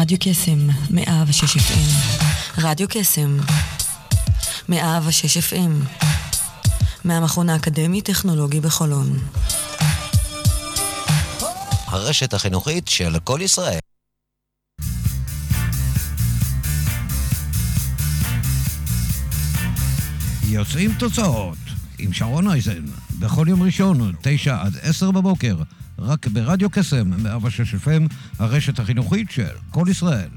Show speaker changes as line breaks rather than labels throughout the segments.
רדיו קסם, מאה ושש FM. רדיו קסם, מאה ושש FM. מהמכון האקדמי-טכנולוגי בחולון.
הרשת החינוכית של כל ישראל.
יוצאים תוצאות עם שרון אייזן, בכל יום ראשון, תשע עד עשר בבוקר, רק ברדיו קסם, 106 FM, הרשת החינוכית של כל ישראל.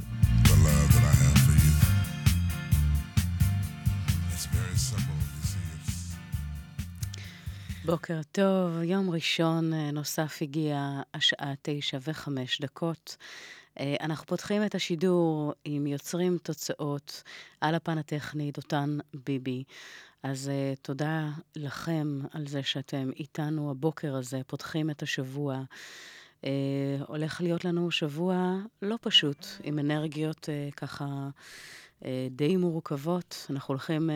בוקר טוב, יום ראשון אה, נוסף הגיע השעה תשע וחמש דקות. אה, אנחנו פותחים את השידור עם יוצרים תוצאות על הפן הטכני, דותן ביבי. אז uh, תודה לכם על זה שאתם איתנו הבוקר הזה, פותחים את השבוע. Uh, הולך להיות לנו שבוע לא פשוט, עם אנרגיות uh, ככה uh, די מורכבות. אנחנו הולכים uh,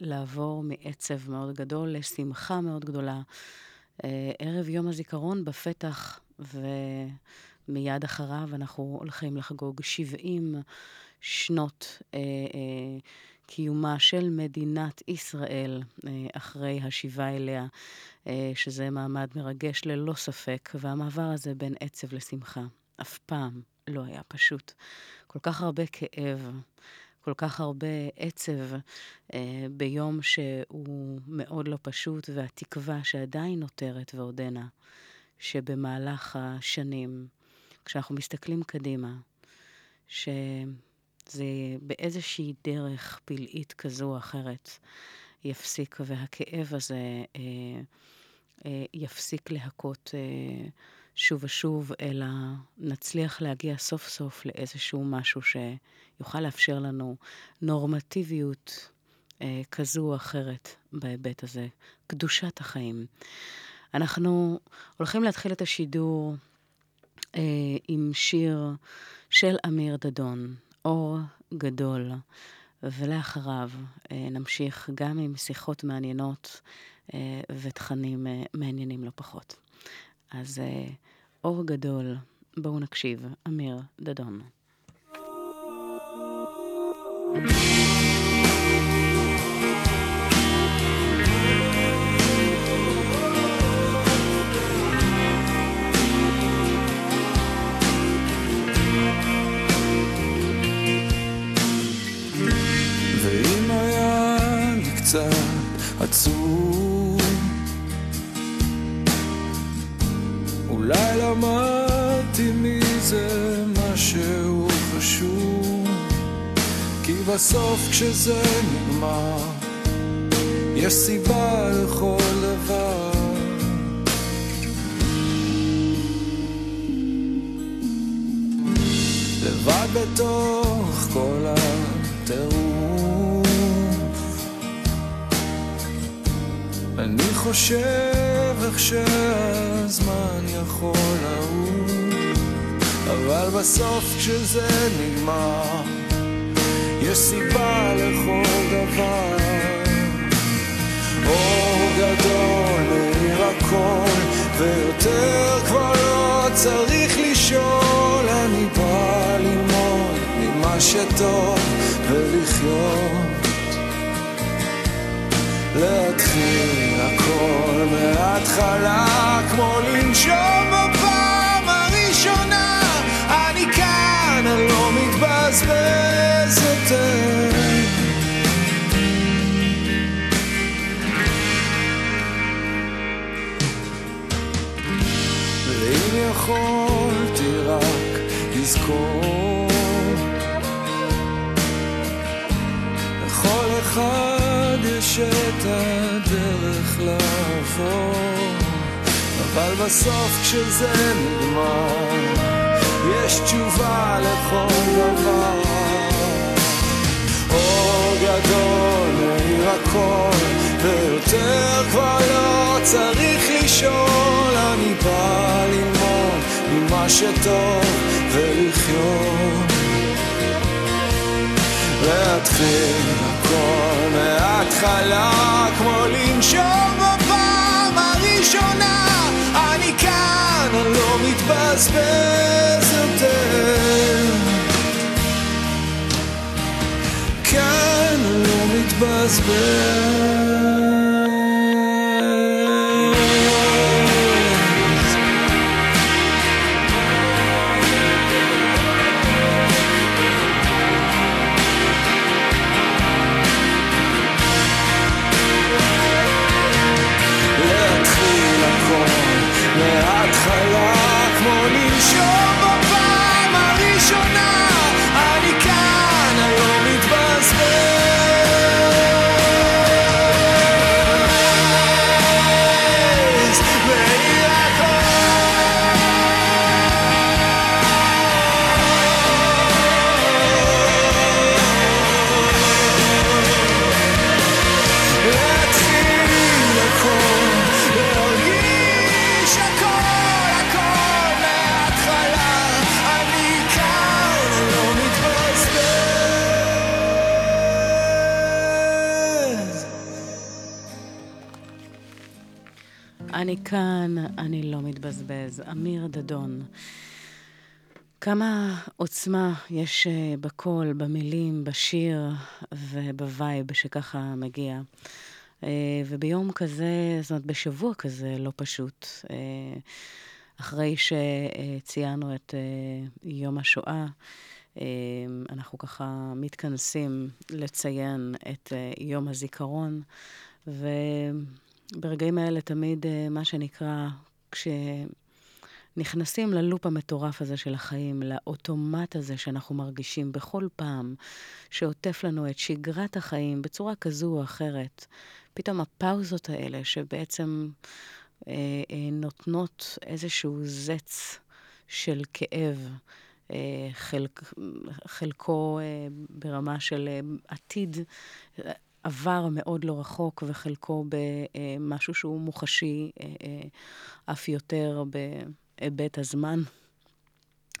לעבור מעצב מאוד גדול לשמחה מאוד גדולה. Uh, ערב יום הזיכרון בפתח, ומיד אחריו אנחנו הולכים לחגוג 70 שנות uh, uh, קיומה של מדינת ישראל אה, אחרי השיבה אליה, אה, שזה מעמד מרגש ללא ספק, והמעבר הזה בין עצב לשמחה אף פעם לא היה פשוט. כל כך הרבה כאב. כל כך הרבה עצב אה, ביום שהוא מאוד לא פשוט, והתקווה שעדיין נותרת ועודנה, שבמהלך השנים, כשאנחנו מסתכלים קדימה, ש... זה באיזושהי דרך פלאית כזו או אחרת יפסיק, והכאב הזה אה, אה, יפסיק להכות אה, שוב ושוב, אלא נצליח להגיע סוף סוף לאיזשהו משהו שיוכל לאפשר לנו נורמטיביות אה, כזו או אחרת בהיבט הזה, קדושת החיים. אנחנו הולכים להתחיל את השידור אה, עם שיר של אמיר דדון. אור גדול. ולאחריו אה, נמשיך גם עם שיחות מעניינות אה, ותכנים אה, מעניינים לא פחות. אז אור גדול, בואו נקשיב, אמיר דדון. thank you
עצוב אולי למדתי מזה משהו חשוב כי בסוף כשזה נגמר יש סיבה לכל דבר. לבד בתוך כל הטירוף אני חושב איך שהזמן יכול לעוף אבל בסוף כשזה נגמר יש סיבה לכל דבר. אור גדול מאיר הכל ויותר כבר לא צריך לשאול. אני בא ללמוד ממה שטוב ולחיות להתחיל הכל מההתחלה כמו לנשום בפעם הראשונה. אני כאן, אני לא מתבזבז יותר. ואם יכולתי רק לזכור לכל אחד הדרך לעבור, אבל בסוף כשזה נגמר, יש תשובה לכל דבר. אור גדול מאיר הכל, ויותר כבר לא צריך לשאול, אני בא ללמוד ממה שטוב ולחיות. להתחיל הכל מההתחלה כמו לנשום בפעם הראשונה. אני כאן, אני לא מתבזבז יותר.
כאן, אני לא מתבזבז. עוצמה יש אה, בקול, במילים, בשיר וב vibe שככה מגיע. אה, וביום כזה, זאת אומרת, בשבוע כזה לא פשוט, אה, אחרי שציינו את יום השואה, אנחנו ככה מתכנסים לציין את יום הזיכרון, ו... ברגעים האלה תמיד, מה שנקרא, כשנכנסים ללופ המטורף הזה של החיים, לאוטומט הזה שאנחנו מרגישים בכל פעם שעוטף לנו את שגרת החיים בצורה כזו או אחרת, פתאום הפאוזות האלה שבעצם אה, אה, נותנות איזשהו זץ של כאב, אה, חלק, חלקו אה, ברמה של אה, עתיד, עבר מאוד לא רחוק, וחלקו במשהו שהוא מוחשי אה, אה, אף יותר בהיבט הזמן.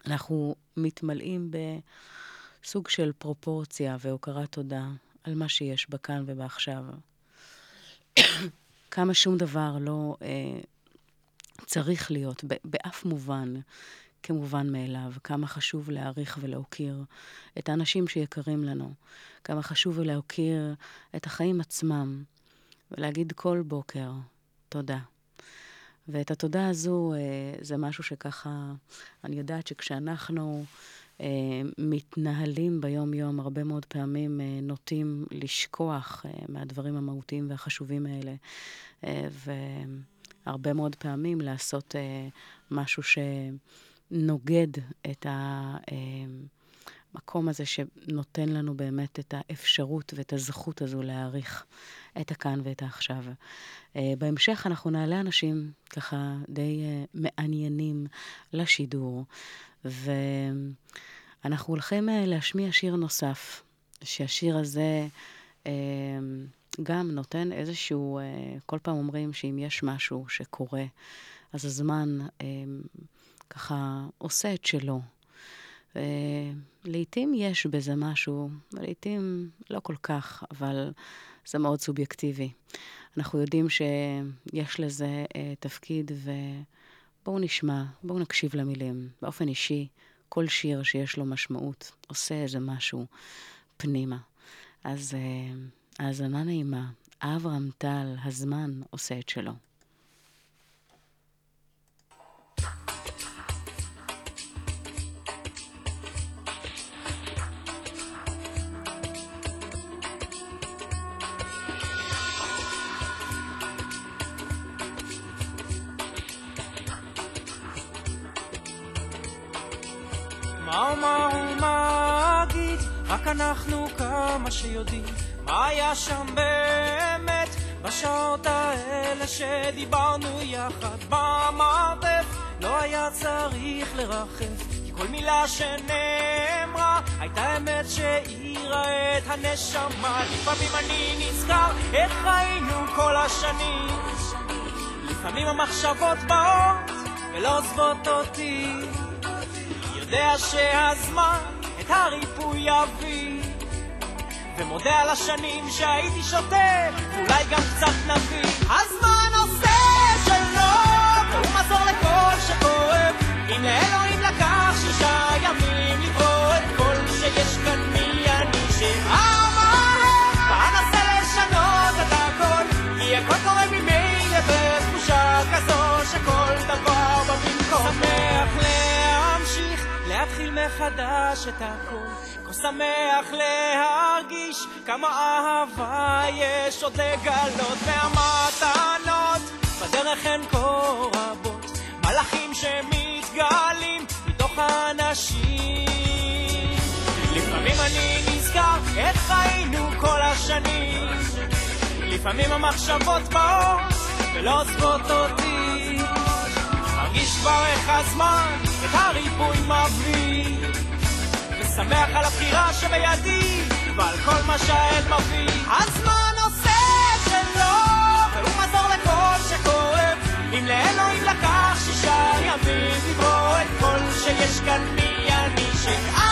אנחנו מתמלאים בסוג של פרופורציה והוקרת תודה על מה שיש בכאן ובעכשיו. כמה שום דבר לא אה, צריך להיות באף מובן כמובן מאליו, כמה חשוב להעריך ולהוקיר את האנשים שיקרים לנו, כמה חשוב להוקיר את החיים עצמם, ולהגיד כל בוקר תודה. ואת התודה הזו, אה, זה משהו שככה, אני יודעת שכשאנחנו אה, מתנהלים ביום-יום, הרבה מאוד פעמים אה, נוטים לשכוח מהדברים המהותיים והחשובים האלה, והרבה מאוד פעמים לעשות משהו ש... נוגד את המקום הזה שנותן לנו באמת את האפשרות ואת הזכות הזו להעריך את הכאן ואת העכשיו. אה, בהמשך אנחנו נעלה אנשים ככה די אה, מעניינים לשידור, ואנחנו הולכים אה, להשמיע שיר נוסף, שהשיר הזה... גם נותן איזשהו, כל פעם אומרים שאם יש משהו שקורה, אז הזמן ככה עושה את שלו. לעתים יש בזה משהו, ולעתים לא כל כך, אבל זה מאוד סובייקטיבי. אנחנו יודעים שיש לזה אה, תפקיד, ובואו נשמע, בואו נקשיב למילים. באופן אישי, כל שיר שיש לו משמעות עושה איזה משהו פנימה. אז אה, האזנה נעימה. אברהם טל, הזמן עושה את שלו.
אנחנו כמה שיודעים מה היה שם באמת בשעות האלה שדיברנו יחד. במרתף לא היה צריך לרחף כי כל מילה שנאמרה הייתה אמת שהאירה את הנשמה. לפעמים אני נזכר איך היינו כל השנים. לפעמים המחשבות באות ולא עוזבות אותי. יודע שהזמן את הריפוי יביא ומודה על השנים שהייתי שותה, אולי גם קצת נביא. אז מה הנושא שלו, הוא מזור לכל שכואב. הנה אלוהים לקח שישה ימים לקרוא את כל שיש כאן מי אני שאמר, ואנסה לשנות את הכל, כי הכל קורה ממילא בתחושה כזו שכל דבר במקום. מחדש את הכל, כה שמח להרגיש כמה אהבה יש עוד לגלות, והמתנות בדרך הן כה רבות, מלאכים שמתגלים מתוך האנשים. לפעמים אני נזכר איך חיינו כל השנים, לפעמים המחשבות באות ולא עוזבות אותי. מרגיש כבר איך הזמן את הריבוי מביא ושמח על הבחירה שבידי ועל כל מה שהעת מביא. הזמן עושה את שלו והוא מזור לכל שכואב. אם לאלוהים לקח שישה ימים לברוא את כל שיש כאן מי אני שאמר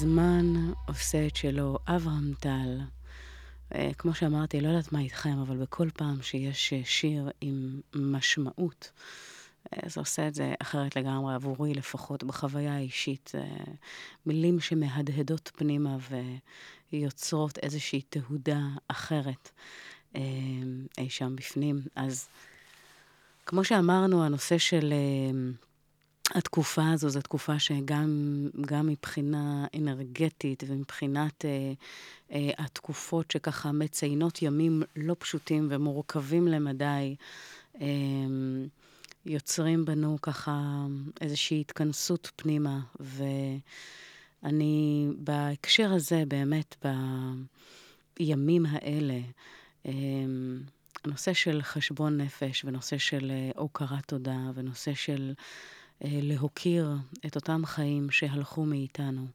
הזמן עושה את שלו.
אברהם טל, אה, כמו שאמרתי, לא יודעת מה איתכם, אבל בכל פעם שיש אה, שיר עם משמעות, אה, זה עושה את זה אחרת לגמרי, עבורי לפחות, בחוויה האישית. מילים שמהדהדות פנימה ויוצרות איזושהי תהודה אחרת אי שם בפנים. אז כמו שאמרנו, הנושא של... התקופה הזו זו תקופה שגם גם מבחינה אנרגטית ומבחינת אה, אה, התקופות שככה מציינות ימים לא פשוטים ומורכבים למדי, אה, יוצרים בנו ככה איזושהי התכנסות פנימה. ואני בהקשר הזה, באמת, בימים האלה, אה, הנושא של חשבון נפש ונושא של אה, הוקרת תודה ונושא של... אה, להוקיר את אותם חיים שהלכו מאיתנו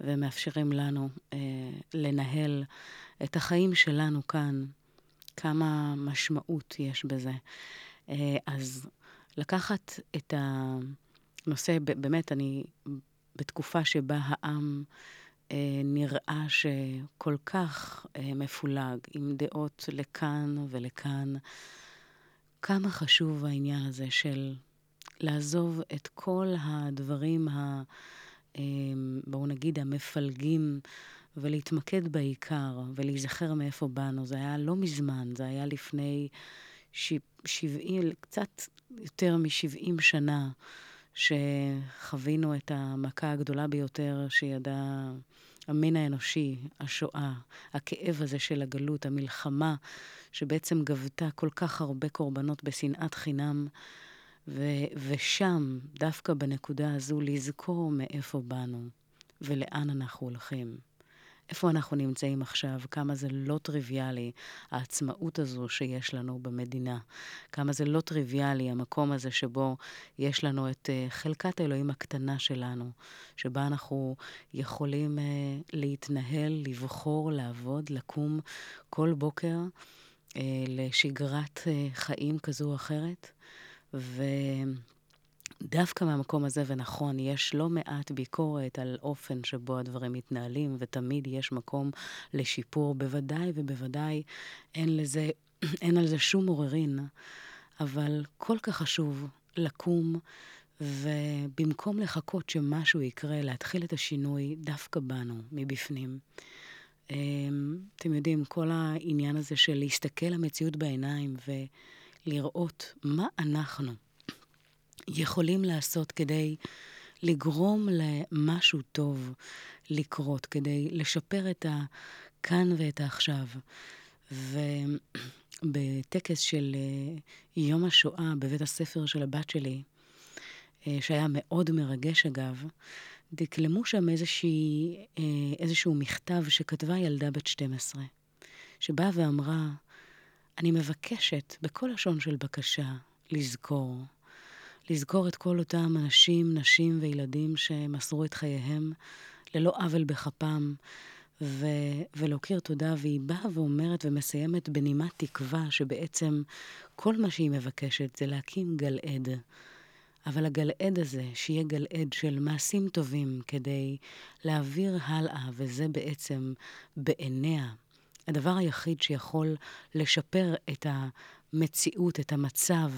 ומאפשרים לנו אה, לנהל את החיים שלנו כאן, כמה משמעות יש בזה. אה, אז לקחת את הנושא, באמת, אני בתקופה שבה העם אה, נראה שכל כך אה, מפולג, עם דעות לכאן ולכאן, כמה חשוב העניין הזה של לעזוב את כל הדברים, ה, אה, בואו נגיד, המפלגים, ולהתמקד בעיקר, ולהיזכר מאיפה באנו. זה היה לא מזמן, זה היה לפני ש... 70, קצת יותר מ-70 שנה, שחווינו את המכה הגדולה ביותר שידע המין האנושי, השואה, הכאב הזה של הגלות, המלחמה, שבעצם גבתה כל כך הרבה קורבנות בשנאת חינם. ו- ושם, דווקא בנקודה הזו, לזכור מאיפה באנו ולאן אנחנו הולכים. איפה אנחנו נמצאים עכשיו, כמה זה לא טריוויאלי, העצמאות הזו שיש לנו במדינה. כמה זה לא טריוויאלי, המקום הזה שבו יש לנו את uh, חלקת האלוהים הקטנה שלנו, שבה אנחנו יכולים uh, להתנהל, לבחור, לעבוד, לקום כל בוקר uh, לשגרת uh, חיים כזו או אחרת. ודווקא מהמקום הזה, ונכון, יש לא מעט ביקורת על אופן שבו הדברים מתנהלים, ותמיד יש מקום לשיפור. בוודאי ובוודאי אין, לזה, אין על זה שום עוררין, אבל כל כך חשוב לקום, ובמקום לחכות שמשהו יקרה, להתחיל את השינוי דווקא בנו, מבפנים. אמ, אתם יודעים, כל העניין הזה של להסתכל למציאות בעיניים ולראות מה אנחנו יכולים לעשות כדי לגרום למשהו טוב לקרות, כדי לשפר את הכאן ואת העכשיו. ובטקס של אה, יום השואה בבית הספר של הבת שלי, אה, שהיה מאוד מרגש אגב, דקלמו שם איזושהי, אה, איזשהו מכתב שכתבה ילדה בת 12, שבאה ואמרה, אני מבקשת בכל לשון של בקשה לזכור, לזכור את כל אותם אנשים, נשים וילדים שמסרו את חייהם ללא עוול בכפם, ו- ולהכיר תודה, והיא באה ואומרת ומסיימת בנימת תקווה שבעצם כל מה שהיא מבקשת זה להקים גל עד. אבל הגלעד הזה, שיהיה גלעד של מעשים טובים כדי להעביר הלאה, וזה בעצם בעיניה הדבר היחיד שיכול לשפר את המציאות, את המצב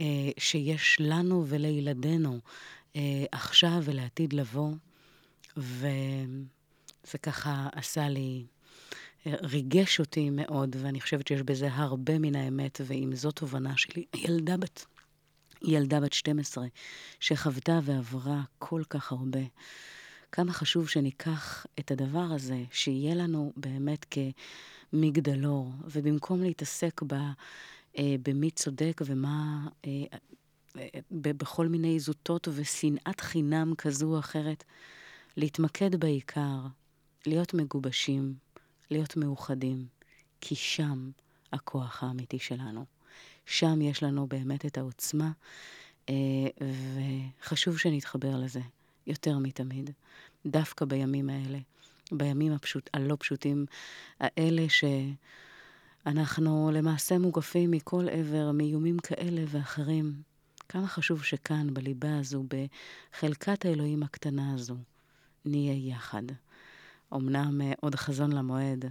אה, שיש לנו ולילדינו אה, עכשיו ולעתיד לבוא. וזה ככה עשה לי, אה, ריגש אותי מאוד, ואני חושבת שיש בזה הרבה מן האמת, ואם זו תובנה שלי, ילדה בת ילדה בת 12 שחוותה ועברה כל כך הרבה. כמה חשוב שניקח את הדבר הזה, שיהיה לנו באמת כמגדלור, ובמקום להתעסק ב, אה, במי צודק ומה, אה, אה, בכל מיני זוטות ושנאת חינם כזו או אחרת, להתמקד בעיקר, להיות מגובשים, להיות מאוחדים, כי שם הכוח האמיתי שלנו. שם יש לנו באמת את העוצמה, וחשוב שנתחבר לזה יותר מתמיד, דווקא בימים האלה, בימים הפשוט, הלא פשוטים האלה שאנחנו למעשה מוגפים מכל עבר, מאיומים כאלה ואחרים. כמה חשוב שכאן, בליבה הזו, בחלקת האלוהים הקטנה הזו, נהיה יחד. אמנם אה, עוד חזון למועד,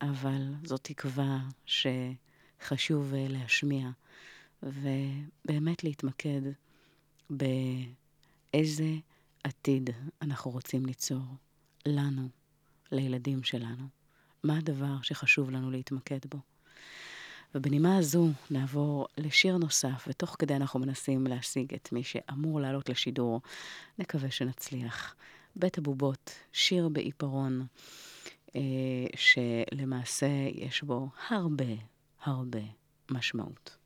אבל זו תקווה ש... חשוב אה, להשמיע, ובאמת להתמקד באיזה עתיד אנחנו רוצים ליצור לנו, לילדים שלנו. מה הדבר שחשוב לנו להתמקד בו? ובנימה הזו נעבור לשיר נוסף, ותוך כדי אנחנו מנסים להשיג את מי שאמור לעלות לשידור. נקווה שנצליח. בית הבובות, שיר בעיפרון, אה, שלמעשה יש בו הרבה הרבה משמעות.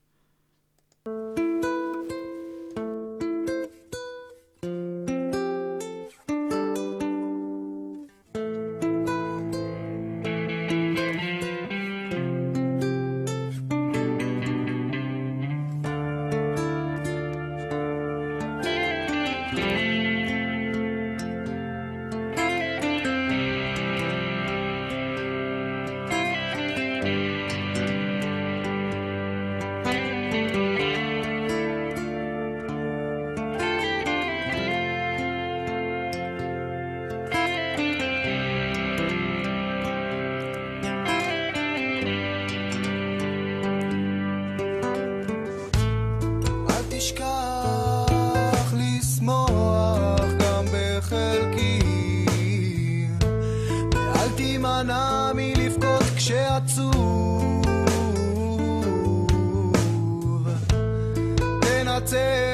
say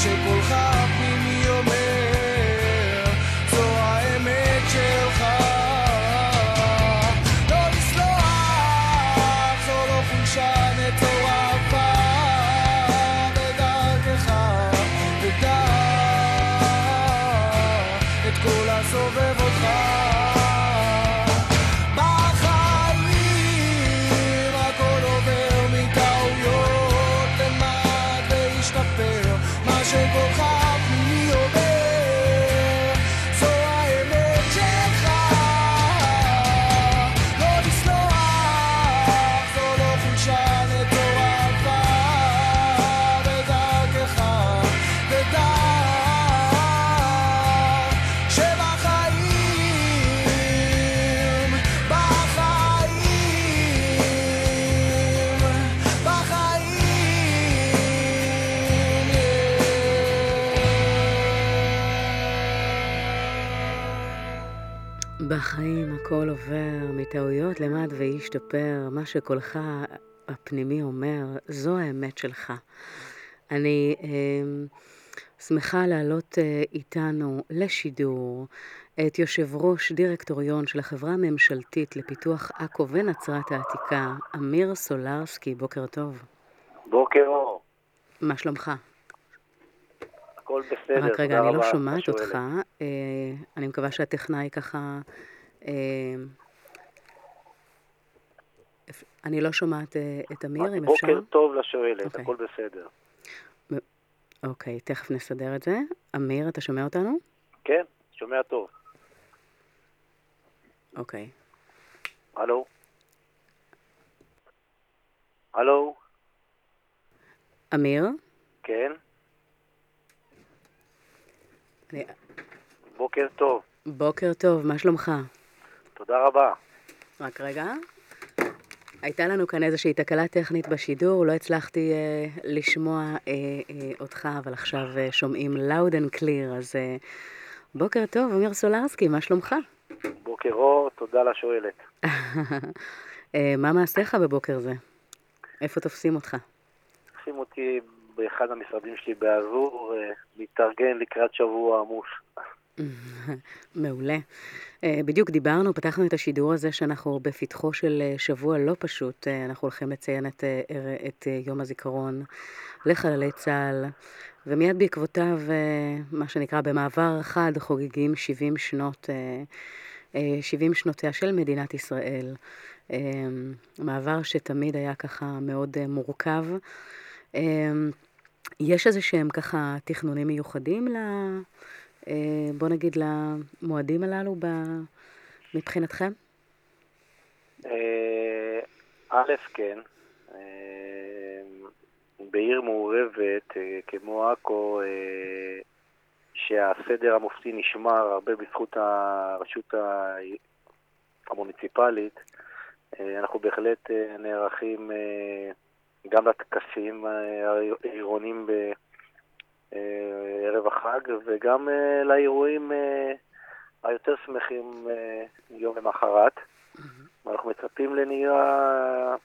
说不好
בחיים הכל עובר, מטעויות למד וישתפר, מה שקולך הפנימי אומר, זו האמת שלך. אני אה, שמחה להעלות אה, איתנו לשידור את יושב ראש דירקטוריון של החברה הממשלתית לפיתוח עכו ונצרת העתיקה, אמיר סולרסקי, בוקר טוב.
בוקר אור.
מה שלומך?
הכל בסדר,
רק רגע, אני לא שומעת. אותך. אה, אני מקווה שהטכנאי ככה... אה, אני לא שומעת אה, את אמיר, אם אפשר.
בוקר טוב לשואלת,
אוקיי.
הכל בסדר.
אוקיי, תכף נסדר את זה. אמיר, אתה שומע אותנו?
כן, שומע טוב.
אוקיי.
הלו? הלו?
אמיר?
כן? בוקר טוב,
בוקר טוב, מה שלומך?
תודה רבה.
רק רגע. הייתה לנו כאן איזושהי תקלה טכנית בשידור, לא הצלחתי אה, לשמוע אה, אה, אותך, אבל עכשיו אה, שומעים loud and clear, אז אה, בוקר טוב, אמיר סולרסקי, מה שלומך?
בוקר אור, תודה לשואלת.
אה, מה מעשיך בבוקר זה? איפה תופסים אותך?
שים אותי באחד המשרדים שלי אה, להתארגן לקראת שבוע עמוס.
מעולה. אה, בדיוק דיברנו, פתחנו את השידור הזה שאנחנו בפתחו של אה, שבוע לא פשוט. אה, אנחנו הולכים לציין את, אה, את אה, יום הזיכרון לחללי צה"ל, ומיד בעקבותיו, אה, מה שנקרא במעבר חד, חוגגים 70 שנות, אה, אה, 70 שנותיה של מדינת ישראל. אה, מעבר שתמיד היה ככה מאוד אה, מורכב. יש איזה שהם ככה תכנונים מיוחדים ל... אה, בוא נגיד למועדים הללו ב... מבחינתכם?
אה, א', כן. אה, בעיר מעורבת כמו עכו, שהסדר המופתי נשמר הרבה בזכות הרשות המוניציפלית, אנחנו בהחלט נערכים גם לטקסים אה, העירוניים בערב החג וגם אה, לאירועים אה, היותר שמחים אה, יום למחרת. ואנחנו מצפים לנהירה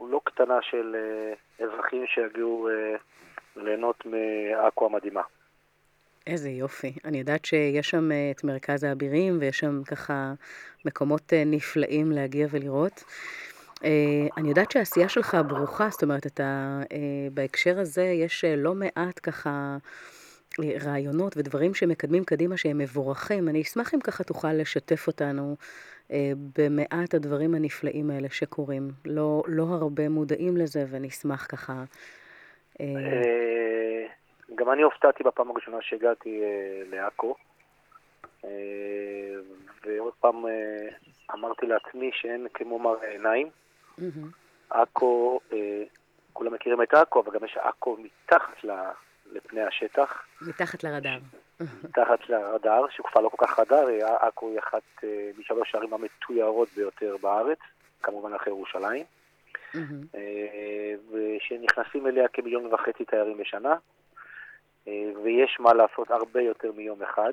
לא קטנה של אה, אזרחים שיגיעו אה, ליהנות מעכו המדהימה.
איזה יופי. אני יודעת שיש שם אה, את מרכז האבירים, ויש שם ככה מקומות אה, נפלאים להגיע ולראות. אה, אני יודעת שהעשייה שלך ברוכה, זאת אומרת, אתה, אה, בהקשר הזה יש אה, לא מעט ככה רעיונות ודברים שמקדמים קדימה שהם מבורכים. אני אשמח אם ככה תוכל לשתף אותנו במעט הדברים הנפלאים האלה שקורים. לא, לא הרבה מודעים לזה, ונשמח ככה...
גם אני הופתעתי בפעם הראשונה שהגעתי לעכו, ועוד פעם אמרתי לעצמי שאין כמו מראה עיניים.
מהמם.
עכו, אה, כולם מכירים את עכו, אבל גם יש עכו מתחת לפני השטח.
מתחת לרדאר.
מתחת לרדאר, שהוא כבר לא כל כך רדאר, עכו היא אחת אה, משלוש הערים המתוירות ביותר בארץ, כמובן אחרי ירושלים, אה, ושנכנסים אליה כמיליון וחצי תיירים בשנה, אה, ויש מה לעשות הרבה יותר מיום אחד.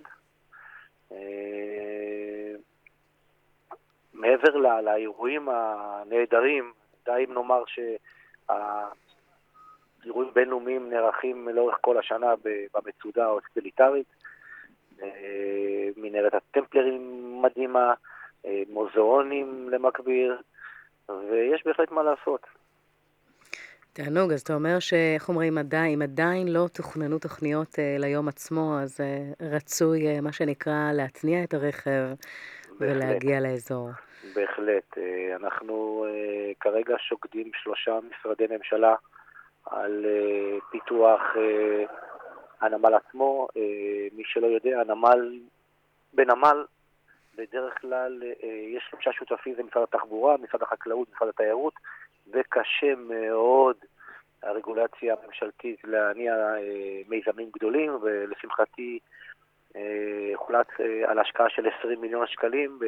מעבר לאירועים הנהדרים, די אם נאמר שהאירועים בינלאומיים נערכים לאורך כל השנה במצודה ההוספיטליטרית. אה, מנהרת הטמפלרים מדהימה, אה, מוזיאונים למקביר, ויש בהחלט מה לעשות.
תענוג, אז אתה אומר שאיך אומרים, עדיין, אם עדיין לא תוכננו תוכניות אה, ליום עצמו, אז אה, רצוי, אה, מה שנקרא, להתניע את הרכב. ולהגיע לאזור.
בהחלט. אה, אנחנו אה, כרגע שוקדים שלושה משרדי ממשלה על אה, פיתוח הנמל עצמו. מי שלא יודע, הנמל, בנמל בדרך כלל יש שלושה שותפים, זה משרד התחבורה, משרד החקלאות, משרד התיירות, וקשה מאוד הרגולציה הממשלתית להניע מיזמים גדולים, ולשמחתי הוחלט על השקעה של 20 מיליון שקלים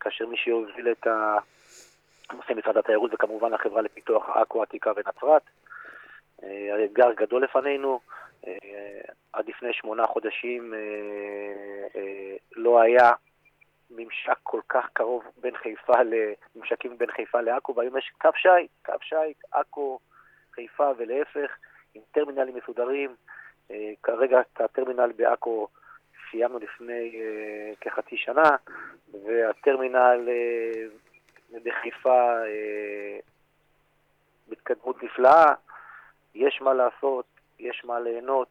כאשר מי שיוביל את הנושא משרד התיירות זה כמובן החברה לפיתוח עכו העתיקה ונצרת. אה, האתגר גדול לפנינו, אה, עד לפני שמונה חודשים אה, לא היה ממשק כל כך קרוב בין חיפה, לממשקים בין חיפה לעכו, והיום יש קו שיט, קו שיט, עכו, חיפה ולהפך, עם טרמינלים מסודרים. כרגע הטרמינל בעכו סיימנו לפני uh, כחצי שנה, והטרמינל uh, בחיפה uh, בהתקדמות נפלאה, יש מה לעשות, יש מה ליהנות.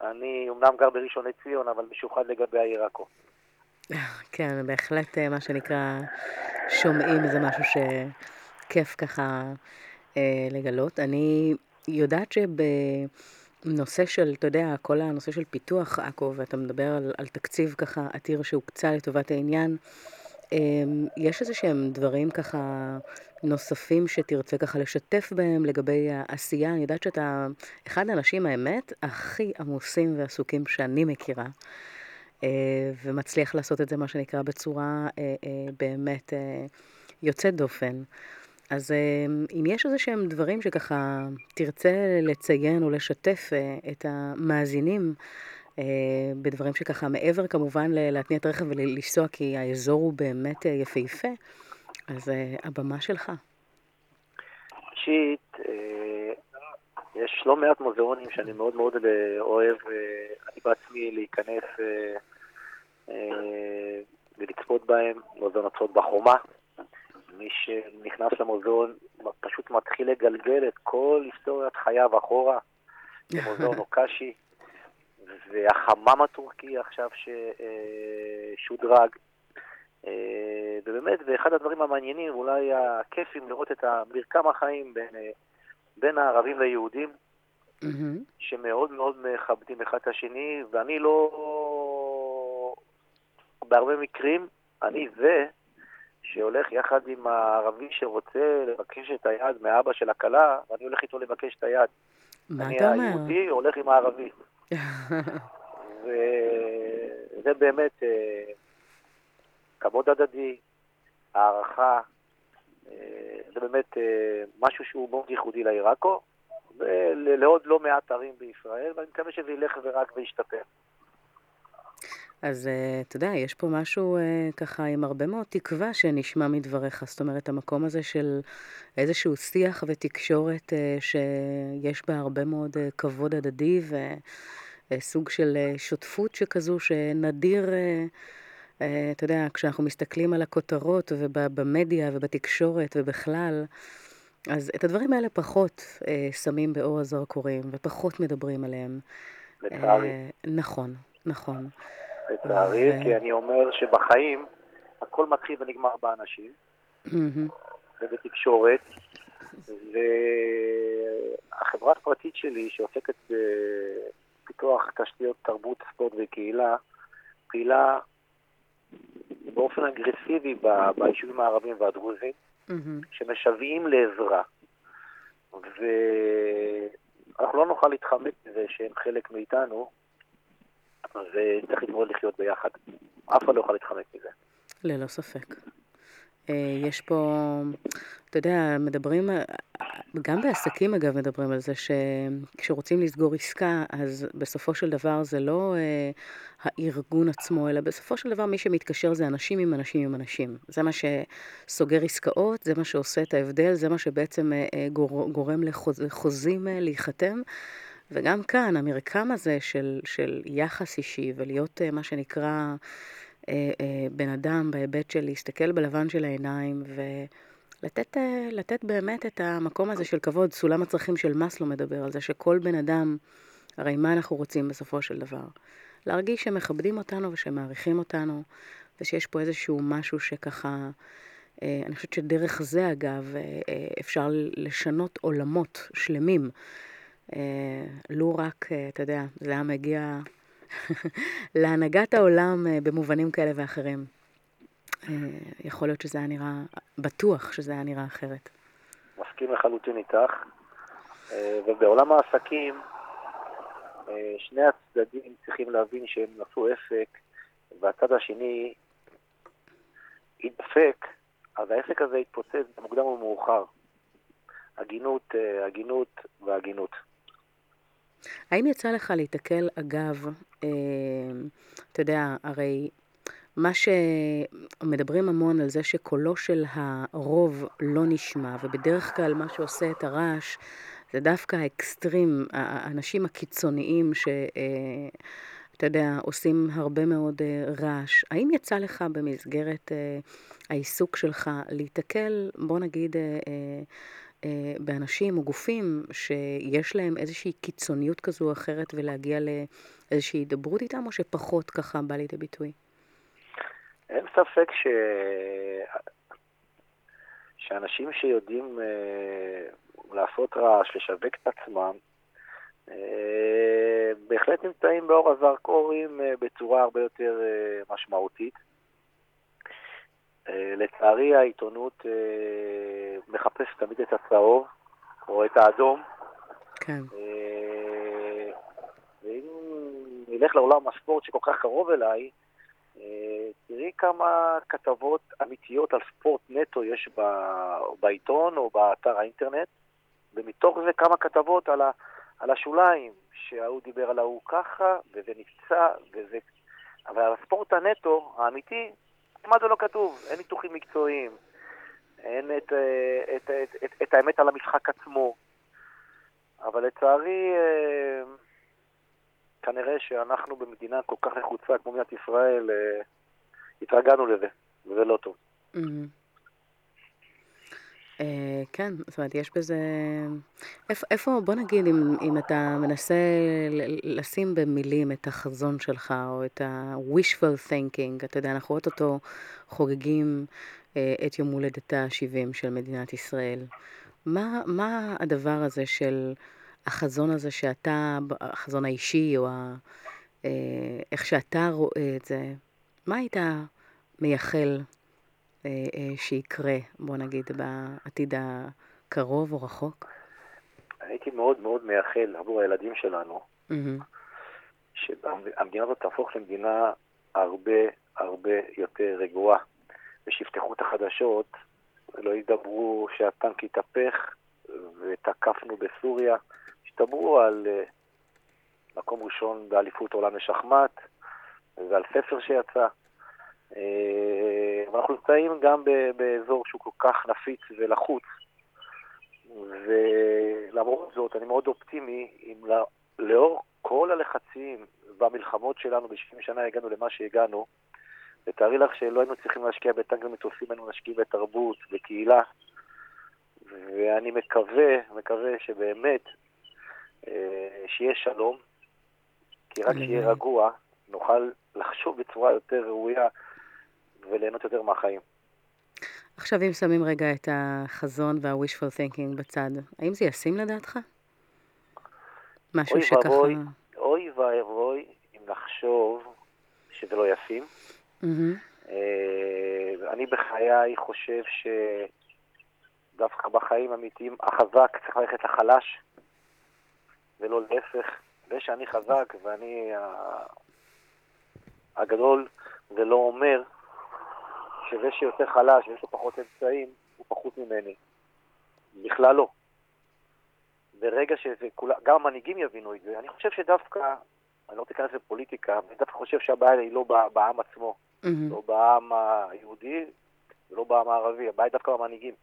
אני אומנם גר בראשון לציון, אבל משוחד לגבי העיר עכו.
כן, בהחלט מה שנקרא שומעים זה משהו שכיף ככה אה, לגלות. אני יודעת שב... נושא של, אתה יודע, כל הנושא של פיתוח עכו, ואתה מדבר על, על תקציב ככה עתיר שהוקצה לטובת העניין, אמ, יש איזה שהם דברים ככה נוספים שתרצה ככה לשתף בהם לגבי העשייה? אני יודעת שאתה אחד האנשים, האמת, הכי עמוסים ועסוקים שאני מכירה, אה, ומצליח לעשות את זה, מה שנקרא, בצורה אה, אה, באמת יוצאת דופן. אז אמ, אם יש איזה שהם דברים שככה תרצה לציין או לשתף אה, את המאזינים אה, בדברים שככה מעבר כמובן להתניע את הרכב ולנסוע כי האזור הוא באמת אה, יפהפה, אז הבמה שלך.
ראשית, יש לא מעט מוזיאונים שאני מאוד מאוד אוהב, אני בעצמי להיכנס ולצפות בהם, מוזיאון הצעות בחומה. מי שנכנס למוזיאון פשוט מתחיל לגלגל את כל היסטוריית חייו אחורה, למוזיאון אוקשי, והחמם הטורקי עכשיו ששודרג. אה, ובאמת, ואחד הדברים המעניינים, אולי הכיפים, לראות את מרקם החיים בין, אה, בין הערבים ליהודים, שמאוד מאוד מכבדים אחד את השני, ואני לא... בהרבה מקרים, אני זה שהולך יחד עם הערבי שרוצה לבקש את היד מאבא של הכלה, ואני הולך איתו לבקש את היד.
מה אתה אומר?
אני היהודי הולך עם הערבי. וזה באמת אה, כבוד הדדי, הערכה, אה, זה באמת אה, משהו שהוא מאוד ייחודי לעיר עכו, ולעוד לא מעט ערים בישראל, ואני מקווה שזה ילך ורק וישתפר.
אז uh, אתה יודע, יש פה משהו uh, ככה עם הרבה מאוד תקווה שנשמע מדבריך. זאת אומרת, המקום הזה של איזשהו שיח ותקשורת uh, שיש בה הרבה מאוד כבוד הדדי וסוג של שותפות שכזו, שנדיר, אתה יודע, כשאנחנו מסתכלים על הכותרות ובמדיה ובתקשורת ובכלל, אז את הדברים האלה פחות שמים באור הזרקורים ופחות מדברים עליהם.
לצערי.
נכון, נכון.
לצערי, כי אני אומר שבחיים הכל מתחיל ונגמר באנשים. ובתקשורת, והחברה הפרטית שלי שעוסקת בפיתוח תשתיות תרבות, ספורט וקהילה, פעילה באופן אגרסיבי ביישובים הערבים והדרוזים, שמשוועים לעזרה. ואנחנו לא נוכל להתחמק מזה שהם חלק מאיתנו, וצריך ללמוד לחיות ביחד. אף אחד לא יכול להתחמק מזה.
ללא ספק. אה, יש פה, אתה יודע, מדברים, גם בעסקים אגב מדברים על זה שכשרוצים לסגור עסקה, אז בסופו של דבר זה לא אה, הארגון עצמו, אלא בסופו של דבר מי שמתקשר זה אנשים עם אנשים עם אנשים. זה מה שסוגר עסקאות, זה מה שעושה את ההבדל, זה מה שבעצם אה, אה, גור, גורם לחוזים אה, להיחתם. וגם כאן, המרקם הזה של, של יחס אישי ולהיות אה, מה שנקרא... אה, אה, בן אדם בהיבט של להסתכל בלבן של העיניים ולתת אה, לתת באמת את המקום הזה של כבוד. סולם הצרכים של מאסלו מדבר על זה שכל בן אדם, הרי מה אנחנו רוצים בסופו של דבר? להרגיש שמכבדים אותנו ושמעריכים אותנו ושיש פה איזשהו משהו שככה... אני חושבת שדרך זה, אגב, אפשר לשנות עולמות שלמים. לו רק, אתה יודע, זה היה מגיע להנהגת העולם אה, במובנים כאלה ואחרים. אה, יכול להיות שזה היה נראה, בטוח שזה היה נראה אחרת.
מסכים לחלוטין איתך. אה, ובעולם העסקים, שני הצדדים צריכים להבין שהם נשאו עסק, והצד השני ידפק, אז העסק הזה יתפוצץ במוקדם או מאוחר. הגינות, הגינות והגינות.
האם יצא לך להתקל, אגב, אה, אתה יודע, הרי מה שמדברים המון על זה שקולו של הרוב לא נשמע, ובדרך כלל מה שעושה את הרעש זה דווקא האקסטרים, האנשים הקיצוניים ש... אה, אתה יודע, עושים הרבה מאוד uh, רעש. האם יצא לך במסגרת העיסוק שלך להיתקל, בוא נגיד, אה, באנשים או גופים שיש להם איזושהי קיצוניות כזו או אחרת ולהגיע לאיזושהי הידברות איתם, או שפחות ככה בא לידי ביטוי?
אין ספק ש... שאנשים שיודעים אה, לעשות רעש, לשווק את עצמם, אה, בהחלט נמצאים באור הזרקורים אה, בצורה הרבה יותר אה, משמעותית. אה, לצערי העיתונות אה, מחפשת תמיד את הצהוב או את האדום.
כן.
אה, ואם נלך לעולם הספורט שכל כך קרוב אליי, תראי כמה כתבות אמיתיות על ספורט נטו יש בעיתון או באתר האינטרנט, ומתוך זה כמה כתבות על, ה, על השוליים, שההוא דיבר על ההוא ככה, וזה נפצע, וזה... אבל על הספורט הנטו, האמיתי, כמעט זה לא כתוב, אין ניתוחים מקצועיים, אין את, אה, את, את, את, את האמת על המשחק עצמו. אבל לצערי, אה, כנראה שאנחנו במדינה כל כך נחוצה כמו מדינת ישראל, אה, התרגלנו לזה, וזה לא טוב. Mm-hmm.
אה, כן, זאת אומרת, יש בזה... איפה, בוא נגיד, אם, אתה מנסה לשים במילים את החזון שלך, או את ה-wishful thinking, אתה יודע, אנחנו אוטוטו חוגגים אה, את יום הולדתה ה-70 של מדינת ישראל. מה, מה הדבר הזה של החזון הזה שאתה, החזון האישי, או ה, אה, איך שאתה רואה את זה, מה היית מייחל שיקרה, בוא נגיד, בעתיד הקרוב או רחוק?
הייתי מאוד מאוד מייחל עבור הילדים שלנו, mm-hmm. שהמדינה הזאת תהפוך למדינה הרבה הרבה יותר רגועה, ושיפתחו את החדשות, ולא ידברו שהטנק התהפך ותקפנו בסוריה, שידברו על uh, מקום ראשון באליפות עולם לשחמט, ועל ספר שיצא. אה, אנחנו נמצאים גם באזור שהוא כל כך נפיץ ולחוץ, ולמרות זאת אני מאוד אופטימי אם לאור כל הלחצים והמלחמות שלנו ב-70 שנה הגענו למה שהגענו, ותארי לך שלא היינו צריכים להשקיע בטנק ומטוסים, היינו משקיעים בתרבות, בקהילה, ואני מקווה, מקווה שבאמת אה, שיהיה שלום, כי רק שיהיה רגוע, נוכל לחשוב בצורה יותר ראויה וליהנות יותר מהחיים.
עכשיו, אם שמים רגע את החזון וה-wishful thinking בצד, האם זה ישים לדעתך? משהו
אוי
שככה...
ואבוי, אוי ואבוי אם נחשוב שזה לא ישים. Mm-hmm. אני בחיי חושב שדווקא בחיים אמיתיים החזק צריך ללכת לחלש, ולא להפך. זה שאני חזק ואני הגדול זה לא אומר שזה שיותר חלש ויש לו פחות אמצעים, הוא פחות ממני. בכלל לא. ברגע שזה כולה, גם המנהיגים יבינו את זה. אני חושב שדווקא, אני לא רוצה להיכנס לפוליטיקה, אני דווקא חושב שהבעיה היא לא בעם עצמו,
Mm-hmm.
לא בעם היהודי ולא בעם הערבי, הבעיה היא דווקא במנהיגים.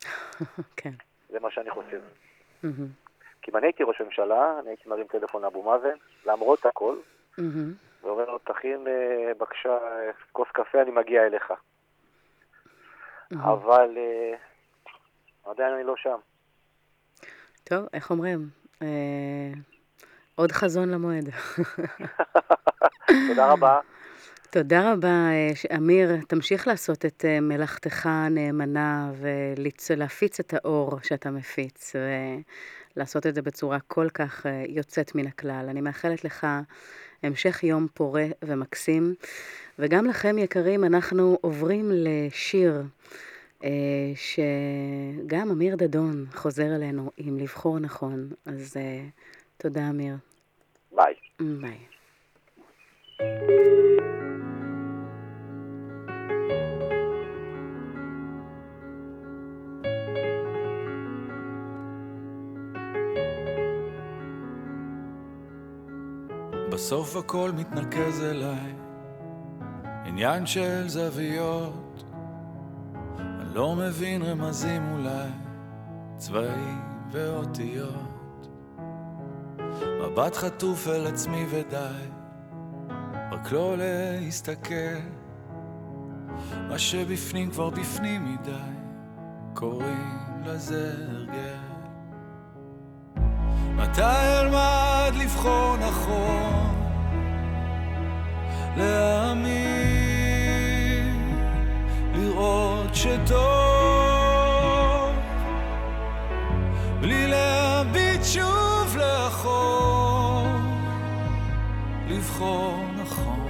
כן.
זה מה שאני חושב.
מהמם.
כי אם אני הייתי ראש ממשלה, אני הייתי מרים טלפון לאבו מאזן, למרות הכל,
מהמם.
ואומר לו, תכין אה, בבקשה כוס קפה, אני מגיע אליך. אבל אה, עדיין אני לא שם.
טוב, איך אומרים? אה, עוד חזון למועד.
תודה רבה.
תודה רבה, אה, ש- אמיר. תמשיך לעשות את מלאכתך הנאמנה ולהפיץ את האור שאתה מפיץ, ולעשות את זה בצורה כל כך אה, יוצאת מן הכלל. אני מאחלת לך המשך יום פורה ומקסים, וגם לכם, יקרים, אנחנו עוברים לשיר. אה, שגם אמיר דדון חוזר אלינו עם לבחור נכון, אז אה, תודה אמיר.
ביי.
ביי.
בסוף הכל מתנקז אליי, עניין של זוויות. אני לא מבין רמזים אולי, צבעים ואותיות. מבט חטוף אל עצמי ודי, רק לא להסתכל. מה שבפנים כבר בפנים מדי, קוראים לזה הרגל. מתי אלמד לבחור נכון? להאמין, לראות שטוב, בלי להביט שוב לאחור, לבחור נכון.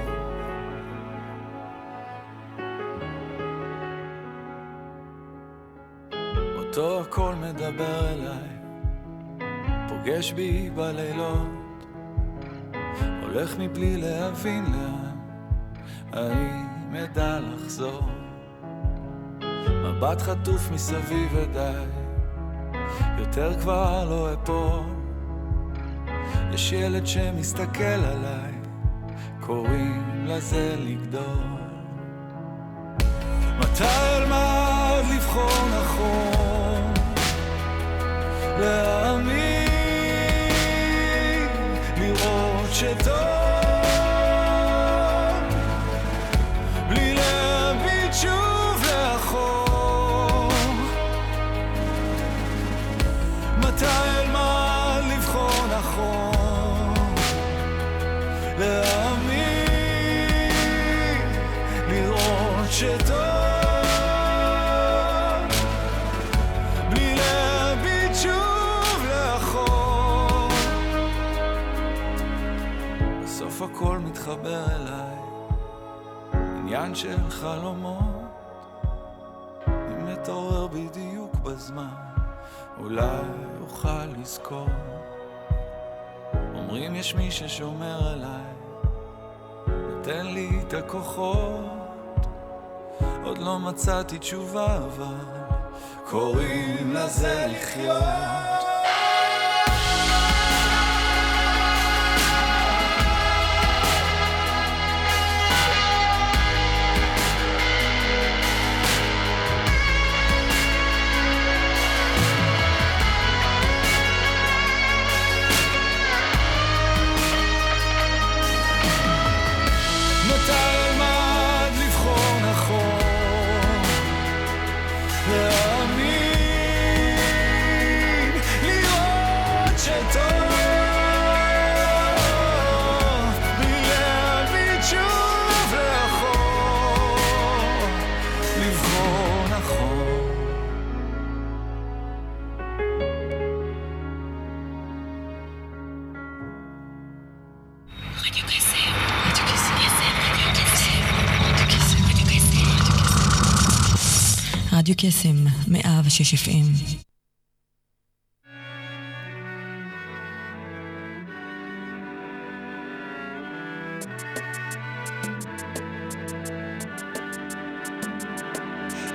אותו הכל מדבר אליי פוגש בי בלילות, הולך מבלי להבין לאן, האם אדע לחזור? מבט חטוף מסביב ודי, יותר כבר לא אפול. יש ילד שמסתכל עליי, קוראים לזה לגדול. מתי אלמד לבחור נכון? להאמין, לראות שטוב, מתחבר אליי, עניין של חלומות. אם אתעורר בדיוק בזמן, אולי אוכל לזכור. אומרים יש מי ששומר עליי, נותן לי את הכוחות. עוד לא מצאתי תשובה אבל קוראים לזה לחיות.
קסם, מאה ושש אפים.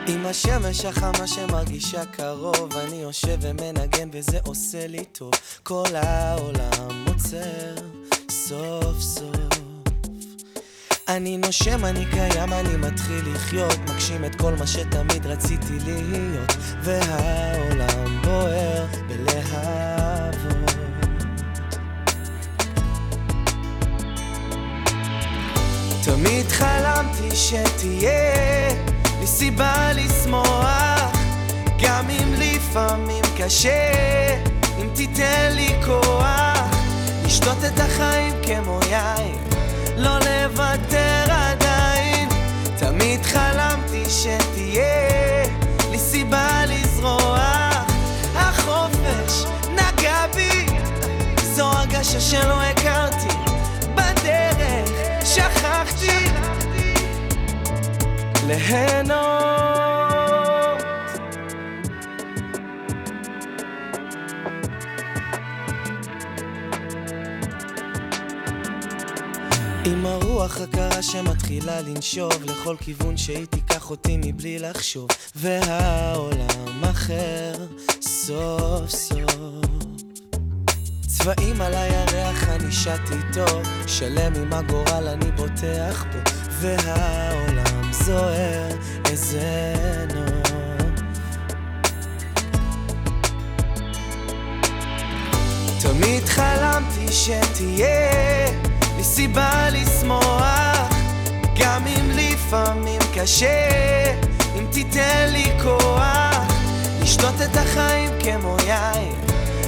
עם השמש החמה שמרגישה קרוב, אני יושב ומנגן וזה עושה לי טוב. כל העולם עוצר, סוף סוף. אני נושם, אני קיים, אני מתחיל לחיות, מגשים את כל מה שתמיד רציתי להיות, והעולם בוער בלהבות. תמיד חלמתי שתהיה לי סיבה לשמוח, גם אם לפעמים קשה, אם תיתן לי כוח, לשתות את החיים כמו יין, לא לוותר עדיין. תמיד חלמתי שתהיה לי סיבה לזרוח, החופש נגע בי, זו הרגשה שלא הכרתי, בדרך שכחתי ליהנות. עם הרוח הקרה שמתחילה לנשוב לכל כיוון שהיא תיקח אותי מבלי לחשוב והעולם אחר סוף סוף. צבעים על הירח אני שט איתו שלם עם הגורל אני בוטח בו והעולם זוהר איזה נוף תמיד חלמתי שתהיה לי סיבה לשמוח גם אם לפעמים קשה. אם תיתן לי כוח לשתות את החיים כמו יין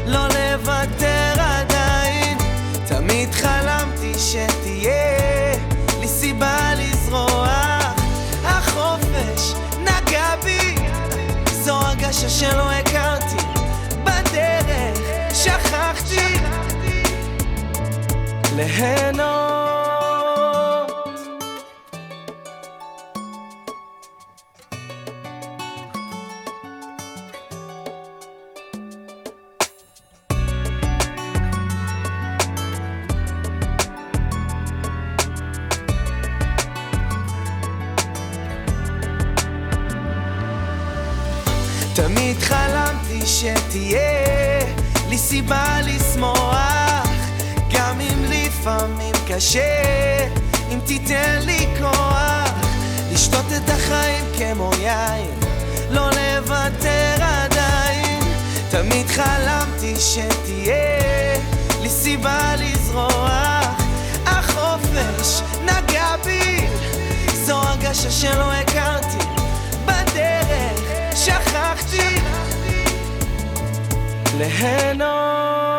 לא לוותר עדיין. תמיד חלמתי שתהיה לי סיבה לזרוח. החופש נגע בי זו הרגשה שלא הכרתי. בדרך שכחתי ליהנות תמיד קשה. אם תיתן לי כוח לשתות את החיים כמו יין לא לוותר עדיין. תמיד חלמתי שתהיה לי סיבה לזרוח החופש נגע בי. זו הרגשה שלא הכרתי בדרך שכחתי. ליהנות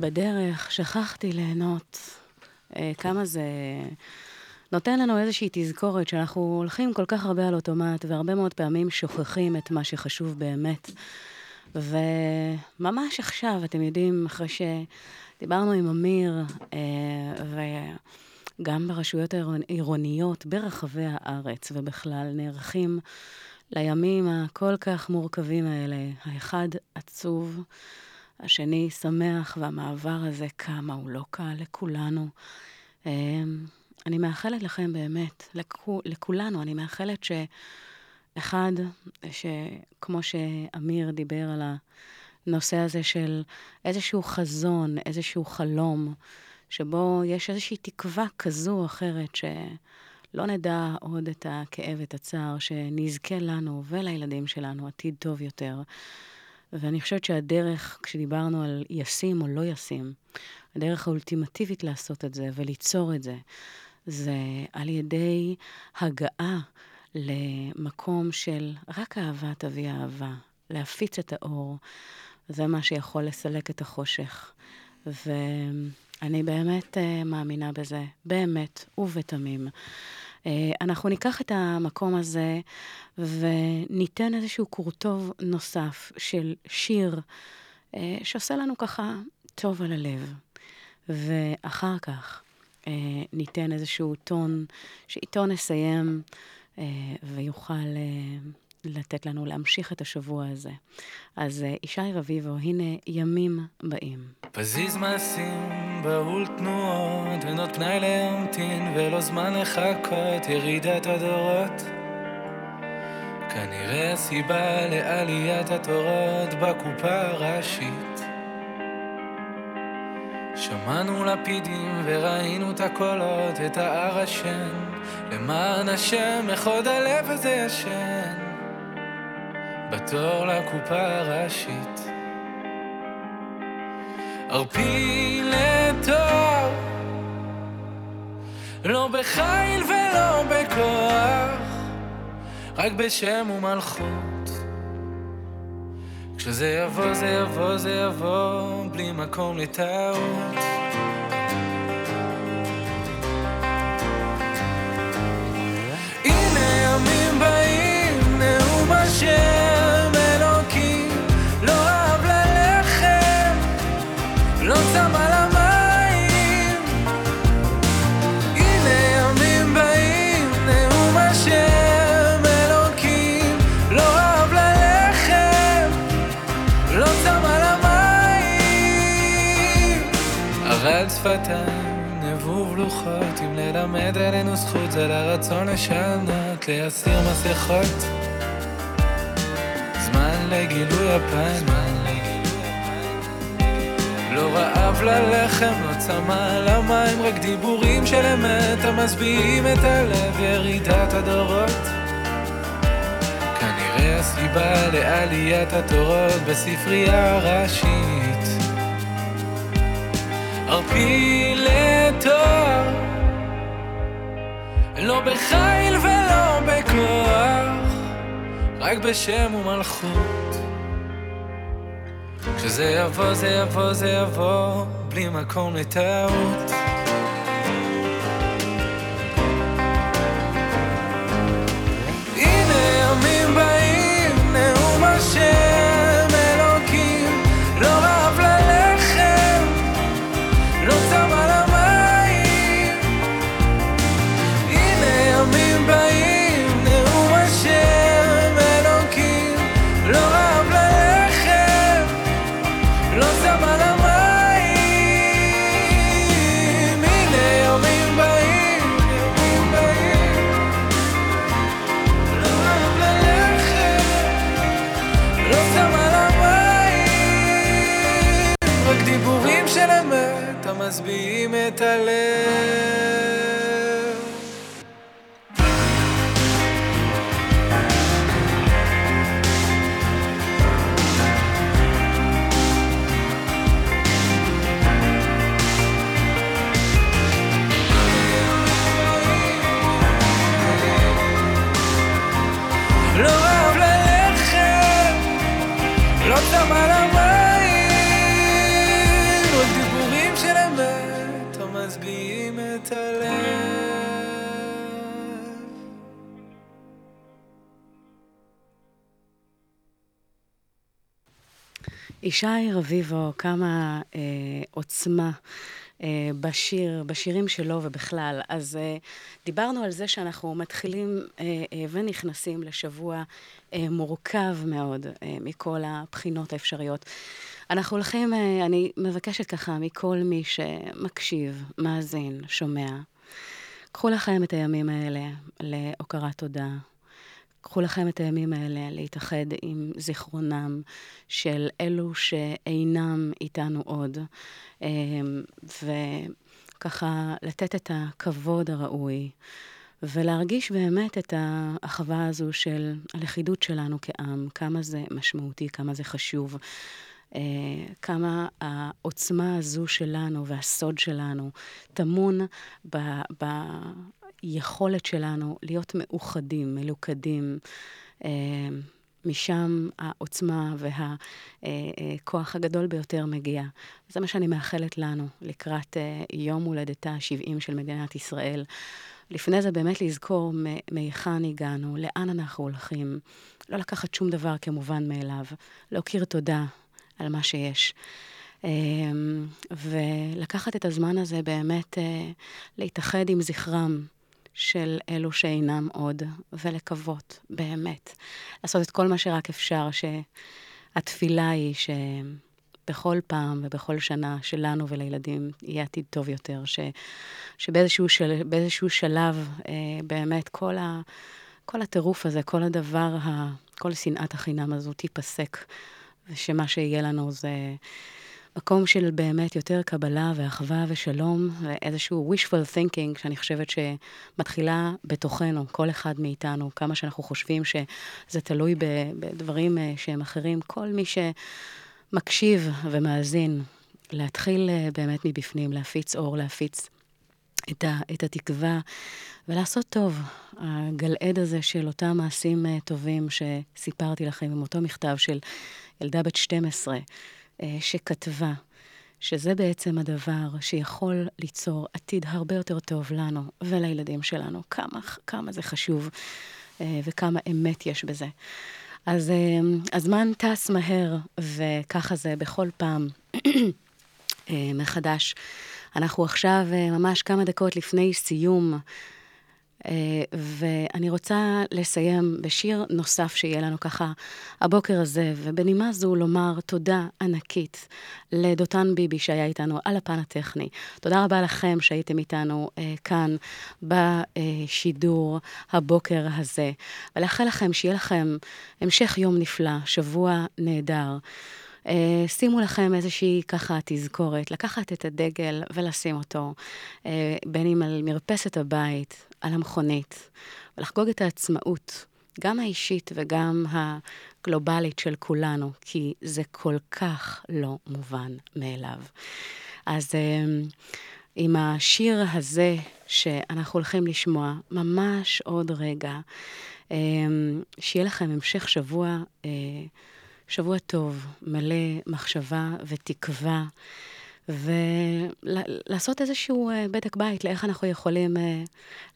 בדרך שכחתי ליהנות. אה, כמה זה נותן לנו איזושהי תזכורת שאנחנו הולכים כל כך הרבה על אוטומט, והרבה מאוד פעמים שוכחים את מה שחשוב באמת. וממש עכשיו, אתם יודעים, אחרי שדיברנו עם אמיר, אה, וגם ברשויות העירוניות ברחבי הארץ ובכלל, נערכים לימים הכל כך מורכבים האלה. האחד עצוב, השני שמח, והמעבר הזה, כמה הוא לא קל לכולנו. אה, אני מאחלת לכם באמת, לכו, לכולנו, אני מאחלת שאחד, שכמו שאמיר דיבר על הנושא הזה של איזשהו חזון, איזשהו חלום, שבו יש איזושהי תקווה כזו או אחרת, שלא נדע עוד את הכאב, את הצער, שנזכה לנו ולילדים שלנו עתיד טוב יותר. ואני חושבת שהדרך, כשדיברנו על ישים או לא ישים, הדרך האולטימטיבית לעשות את זה וליצור את זה, זה על ידי הגעה למקום של רק אהבה תביא אהבה, להפיץ את האור. זה מה שיכול לסלק את החושך. ואני באמת uh, מאמינה בזה, באמת ובתמים. Uh, אנחנו ניקח את המקום הזה וניתן איזשהו קורטוב נוסף של שיר uh, שעושה לנו ככה טוב על הלב. ואחר כך אה, ניתן איזשהו טון, שאיתו נסיים אה, ויוכל אה, לתת לנו להמשיך את השבוע הזה. אז אה, ישי רביבו, הנה ימים באים.
פזיז מעשים, בהול תנועות, אין עוד פנאי להמתין ולא זמן לחכות, ירידת הדורות. כנראה הסיבה לעליית התורות בקופה הראשית. שמענו לפידים וראינו את הקולות, את ההר השן, למען השם, איך עוד הלב הזה ישן, בתור לקופה הראשית. ערפיל לתור, לא בחיל ולא בכוח, רק בשם ומלכות. כשזה יבוא, זה יבוא, זה יבוא, בלי מקום לטעות. הנה ימים באים, נאום השם שפתיים, נבוב לוחות, אם ללמד עלינו זכות, זה לרצון לשנות, להסיר מסכות. זמן לגילוי הפן, לא רעב ללחם, לא צמא למים, רק דיבורים של אמת המשביעים את הלב, ירידת הדורות. כנראה הסיבה לעליית התורות בספרייה ערפיל לתואר, לא בחיל ולא בכוח, רק בשם ומלכות. כשזה יבוא, זה יבוא, זה יבוא, בלי מקום לטעות. הנה ימים באים, נאום השם אמת המשביעים את הלב.
ישי רביבו, כמה אה, עוצמה אה, בשיר, בשירים שלו ובכלל. אז אה, דיברנו על זה שאנחנו מתחילים אה, ונכנסים לשבוע מורכב מאוד מכל הבחינות האפשריות. אנחנו הולכים, אני מבקשת ככה מכל מי שמקשיב, מאזין, שומע, קחו לכם את הימים האלה להוקרת תודה. קחו לכם את הימים האלה להתאחד עם זיכרונם של אלו שאינם איתנו עוד, אמ, וככה לתת את הכבוד הראוי, ולהרגיש באמת את האחווה הזו של הלכידות שלנו כעם, כמה זה משמעותי, כמה זה חשוב. אה, כמה העוצמה הזו שלנו והסוד שלנו טמון ב, ביכולת שלנו להיות מאוחדים, מלוכדים. אה, משם העוצמה והכוח הגדול ביותר מגיע. זה מה שאני מאחלת לנו לקראת אה, יום הולדתה ה-70 של מדינת ישראל. לפני זה באמת לזכור מהיכן הגענו, לאן אנחנו הולכים, לא לקחת שום דבר כמובן מאליו, להכיר תודה על מה שיש. ולהמשיך לקחת את הזמן הזה באמת אה, להתאחד עם זכרם של אלו שאינם עוד, ולקוות, באמת. לעשות את כל מה שרק אפשר, שהתפילה היא שבכל פעם ובכל שנה שלנו ולילדים יהיה עתיד טוב יותר, ש, שבאיזשהו של, שלב אה, באמת כל, ה, כל הטירוף הזה, כל הדבר, ה, כל שנאת החינם הזו תיפסק, ושמה שיהיה לנו זה... מקום של באמת יותר קבלה ואחווה ושלום, ואיזשהו wishful thinking, שאני חושבת שמתחילה בתוכנו, כל אחד מאיתנו, כמה שאנחנו חושבים שזה תלוי בדברים אה, שהם אחרים. כל מי שמקשיב ומאזין, להתחיל אה, באמת מבפנים, להפיץ אור, להפיץ את, ה, את התקווה ולעשות טוב. הגלעד הזה של אותם מעשים אה, טובים שסיפרתי לכם עם אותו מכתב של ילדה בת 12, אה, שכתבה שזה בעצם הדבר שיכול ליצור עתיד הרבה יותר טוב לנו ולילדים שלנו. כמה, כמה זה חשוב אה, וכמה אמת יש בזה. אז אה, הזמן טס מהר, וככה זה בכל פעם מחדש. אנחנו עכשיו ממש כמה דקות לפני סיום אה, ואני רוצה לסיים בשיר נוסף שיהיה לנו ככה הבוקר הזה, ובנימה זו לומר תודה ענקית לדותן ביבי שהיה איתנו על הפן הטכני. תודה רבה לכם שהייתם איתנו אה, כאן בשידור הבוקר הזה, ולאחל לכם שיהיה לכם המשך יום נפלא, שבוע נהדר. Uh, שימו לכם איזושהי ככה תזכורת, לקחת את הדגל ולשים אותו, uh, בין אם על מרפסת הבית, על המכונית, ולחגוג את העצמאות, גם האישית וגם הגלובלית של כולנו, כי זה כל כך לא מובן מאליו. אז uh, עם השיר הזה שאנחנו הולכים לשמוע ממש עוד רגע, שיהיה לכם המשך שבוע... Uh, שבוע טוב, מלא מחשבה ותקווה, ולעשות איזשהו אה, בדק בית לאיך אנחנו יכולים אה,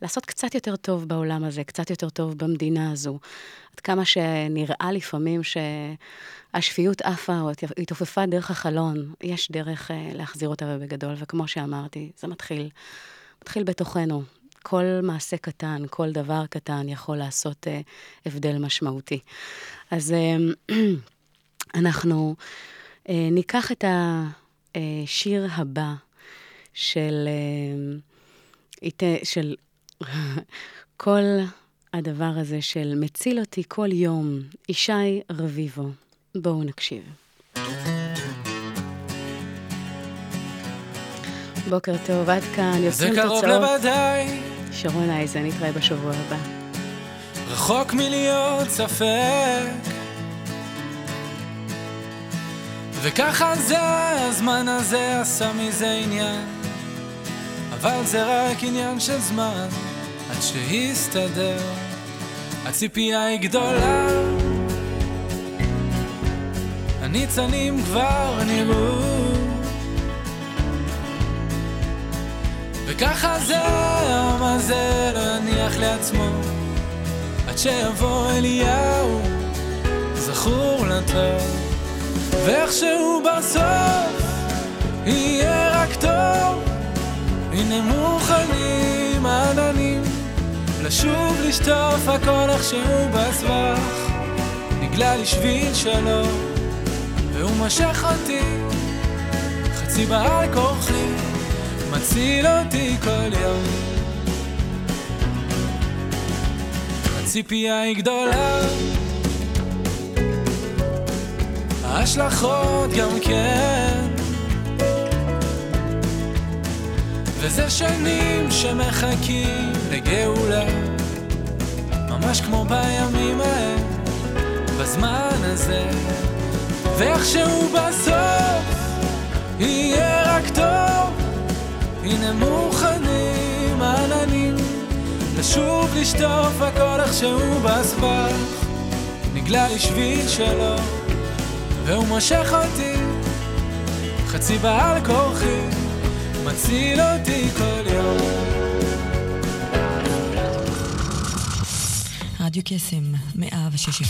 לעשות קצת יותר טוב בעולם הזה, קצת יותר טוב במדינה הזו. עד כמה שנראה לפעמים שהשפיות עפה או התעופפה דרך החלון, יש דרך אה, להחזיר אותה ובגדול, וכמו שאמרתי, זה מתחיל, מתחיל בתוכנו. כל מעשה קטן, כל דבר קטן יכול לעשות הבדל משמעותי. אז אנחנו אה, ניקח את השיר הבא של, אה, של כל הדבר הזה של מציל אותי כל יום, ישי רביבו. בואו נקשיב. בוקר טוב, עד כאן, יוצאים תוצאות. זה קרוב לוודאי. שרון אייזן, נתראה בשבוע הבא.
רחוק מלהיות ספק וככה זה, הזמן הזה עשה מזה עניין. אבל זה רק עניין של זמן עד שיסתדר. הציפייה היא גדולה. הניצנים כבר נראו. וככה זה, העם הזה לא יניח לעצמו עד שיבוא אליהו זכור לטוב ואיכשהו בסוף יהיה רק טוב. הנה מוכנים עננים לשוב לשטוף הכל איכשהו בסבך. נגלה לי שביל שלום והוא משך אותי. חצי בעל כורחי מציל אותי כל יום. הציפייה היא גדולה השלכות גם כן. וזה שנים שמחכים לגאולה ממש כמו בימים ההם, בזמן הזה. ואיכשהו בסוף יהיה רק טוב. הנה מוכנים עננים לשוב לשטוף הכל איכשהו בסבך נגלה לי שביל שלו והוא מושך אותי. חצי בעל כורחי מציל אותי כל יום.
רדיו קסם, מאה ושש